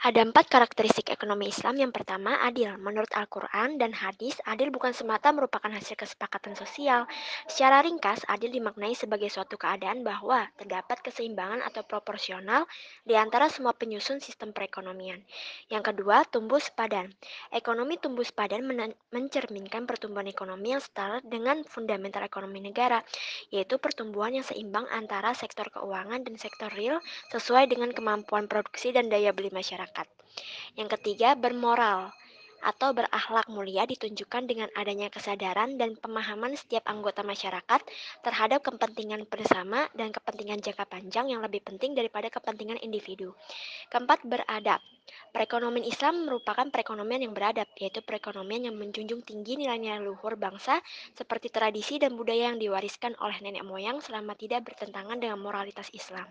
Ada empat karakteristik ekonomi Islam. Yang pertama, adil. Menurut Al-Quran dan hadis, adil bukan semata merupakan hasil kesepakatan sosial. Secara ringkas, adil dimaknai sebagai suatu keadaan bahwa terdapat keseimbangan atau proporsional di antara semua penyusun sistem perekonomian. Yang kedua, tumbuh sepadan. Ekonomi tumbuh sepadan men- mencerminkan pertumbuhan ekonomi yang setara dengan fundamental ekonomi negara, yaitu pertumbuhan yang seimbang antara sektor keuangan dan sektor real sesuai dengan kemampuan produksi dan daya beli masyarakat. Yang ketiga, bermoral atau berakhlak mulia ditunjukkan dengan adanya kesadaran dan pemahaman setiap anggota masyarakat terhadap kepentingan bersama dan kepentingan jangka panjang yang lebih penting daripada kepentingan individu. Keempat, beradab. Perekonomian Islam merupakan perekonomian yang beradab, yaitu perekonomian yang menjunjung tinggi nilai-nilai luhur bangsa seperti tradisi dan budaya yang diwariskan oleh nenek moyang selama tidak bertentangan dengan moralitas Islam.